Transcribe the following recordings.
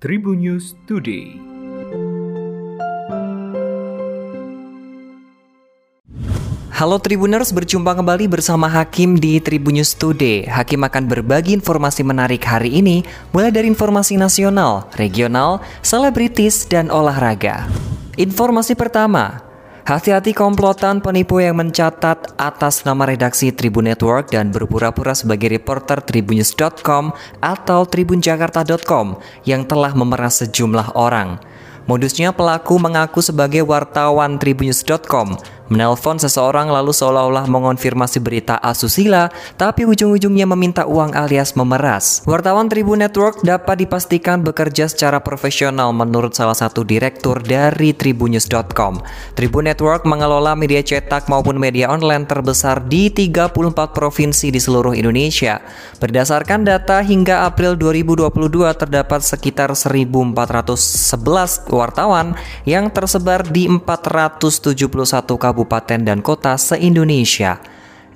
Tribun News Today. Halo Tribuners, berjumpa kembali bersama Hakim di Tribun News Today. Hakim akan berbagi informasi menarik hari ini, mulai dari informasi nasional, regional, selebritis, dan olahraga. Informasi pertama, Hati-hati komplotan penipu yang mencatat atas nama redaksi Tribun Network dan berpura-pura sebagai reporter tribunnews.com atau tribunjakarta.com yang telah memeras sejumlah orang. Modusnya pelaku mengaku sebagai wartawan tribunnews.com menelpon seseorang lalu seolah-olah mengonfirmasi berita asusila, tapi ujung-ujungnya meminta uang alias memeras. Wartawan Tribun Network dapat dipastikan bekerja secara profesional menurut salah satu direktur dari tribunnews.com. Tribun Network mengelola media cetak maupun media online terbesar di 34 provinsi di seluruh Indonesia. Berdasarkan data hingga April 2022 terdapat sekitar 1411 wartawan yang tersebar di 471 kabupaten kabupaten dan kota se-Indonesia.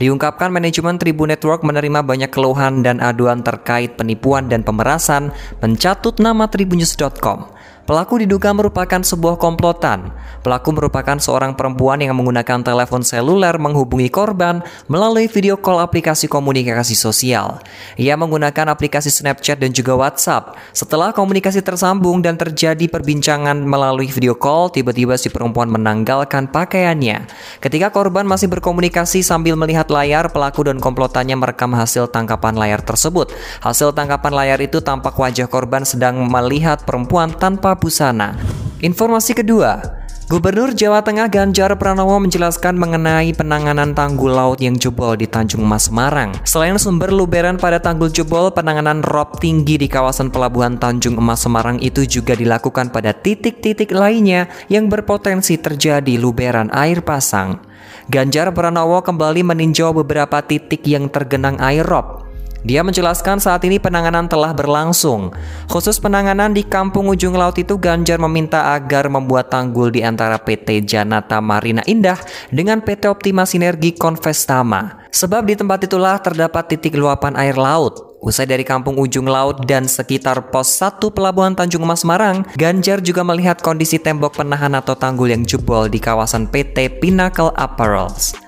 Diungkapkan manajemen Tribun Network menerima banyak keluhan dan aduan terkait penipuan dan pemerasan mencatut nama tribunnews.com. Pelaku diduga merupakan sebuah komplotan. Pelaku merupakan seorang perempuan yang menggunakan telepon seluler menghubungi korban melalui video call aplikasi komunikasi sosial. Ia menggunakan aplikasi Snapchat dan juga WhatsApp. Setelah komunikasi tersambung dan terjadi perbincangan melalui video call, tiba-tiba si perempuan menanggalkan pakaiannya. Ketika korban masih berkomunikasi sambil melihat layar, pelaku dan komplotannya merekam hasil tangkapan layar tersebut. Hasil tangkapan layar itu tampak wajah korban sedang melihat perempuan tanpa busana. Informasi kedua, Gubernur Jawa Tengah Ganjar Pranowo menjelaskan mengenai penanganan tanggul laut yang jebol di Tanjung Mas Semarang. Selain sumber luberan pada tanggul jebol, penanganan rob tinggi di kawasan pelabuhan Tanjung Emas Semarang itu juga dilakukan pada titik-titik lainnya yang berpotensi terjadi luberan air pasang. Ganjar Pranowo kembali meninjau beberapa titik yang tergenang air rob dia menjelaskan saat ini penanganan telah berlangsung. Khusus penanganan di kampung ujung laut itu Ganjar meminta agar membuat tanggul di antara PT Janata Marina Indah dengan PT Optima Sinergi Konvestama. Sebab di tempat itulah terdapat titik luapan air laut. Usai dari kampung ujung laut dan sekitar pos 1 pelabuhan Tanjung Emas Semarang, Ganjar juga melihat kondisi tembok penahan atau tanggul yang jebol di kawasan PT Pinnacle Apparels.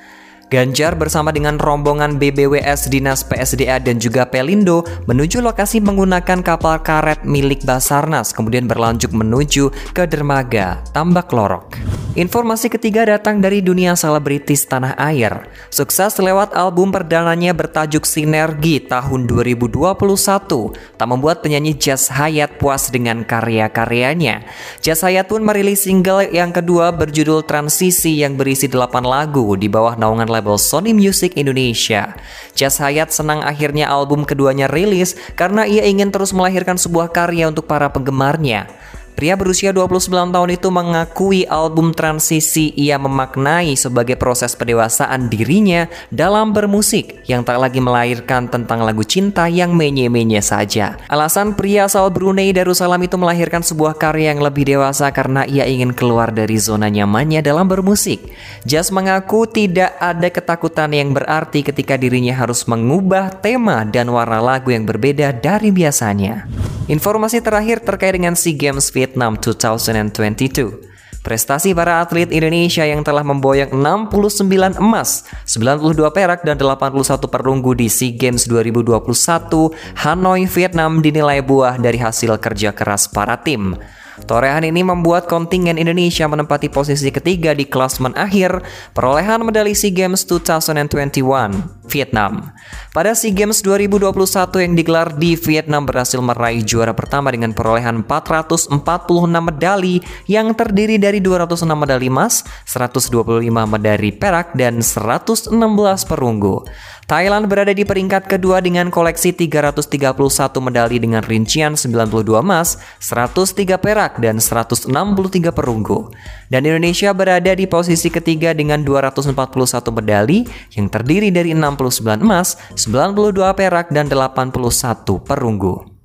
Ganjar bersama dengan rombongan BBWS Dinas PSDA dan juga Pelindo menuju lokasi menggunakan kapal karet milik Basarnas kemudian berlanjut menuju ke dermaga Tambak Lorok. Informasi ketiga datang dari dunia selebritis tanah air. Sukses lewat album perdananya bertajuk Sinergi tahun 2021 tak membuat penyanyi Jazz Hayat puas dengan karya-karyanya. Jazz Hayat pun merilis single yang kedua berjudul Transisi yang berisi 8 lagu di bawah naungan label Sony Music Indonesia. Jazz Hayat senang akhirnya album keduanya rilis karena ia ingin terus melahirkan sebuah karya untuk para penggemarnya. Pria berusia 29 tahun itu mengakui album transisi ia memaknai sebagai proses pendewasaan dirinya dalam bermusik yang tak lagi melahirkan tentang lagu cinta yang menye-menye saja. Alasan pria asal Brunei Darussalam itu melahirkan sebuah karya yang lebih dewasa karena ia ingin keluar dari zona nyamannya dalam bermusik. Jas mengaku tidak ada ketakutan yang berarti ketika dirinya harus mengubah tema dan warna lagu yang berbeda dari biasanya. Informasi terakhir terkait dengan SEA Games Vietnam 2022. Prestasi para atlet Indonesia yang telah memboyong 69 emas, 92 perak dan 81 perunggu di SEA Games 2021 Hanoi, Vietnam dinilai buah dari hasil kerja keras para tim. Torehan ini membuat kontingen Indonesia menempati posisi ketiga di klasmen akhir perolehan medali SEA Games 2021 Vietnam. Pada SEA Games 2021 yang digelar di Vietnam berhasil meraih juara pertama dengan perolehan 446 medali yang terdiri dari 206 medali emas, 125 medali perak dan 116 perunggu. Thailand berada di peringkat kedua dengan koleksi 331 medali dengan rincian 92 emas, 103 perak, dan 163 perunggu. Dan Indonesia berada di posisi ketiga dengan 241 medali yang terdiri dari 69 emas, 92 perak, dan 81 perunggu.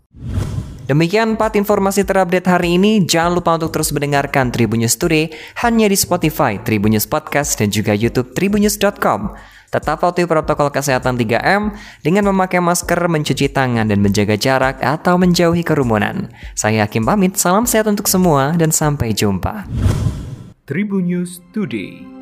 Demikian 4 informasi terupdate hari ini. Jangan lupa untuk terus mendengarkan Tribunnews Today hanya di Spotify, Tribunnews Podcast, dan juga YouTube tribunnews.com. Tetap patuhi protokol kesehatan 3M dengan memakai masker, mencuci tangan, dan menjaga jarak atau menjauhi kerumunan. Saya Hakim pamit, salam sehat untuk semua, dan sampai jumpa. Tribun News Today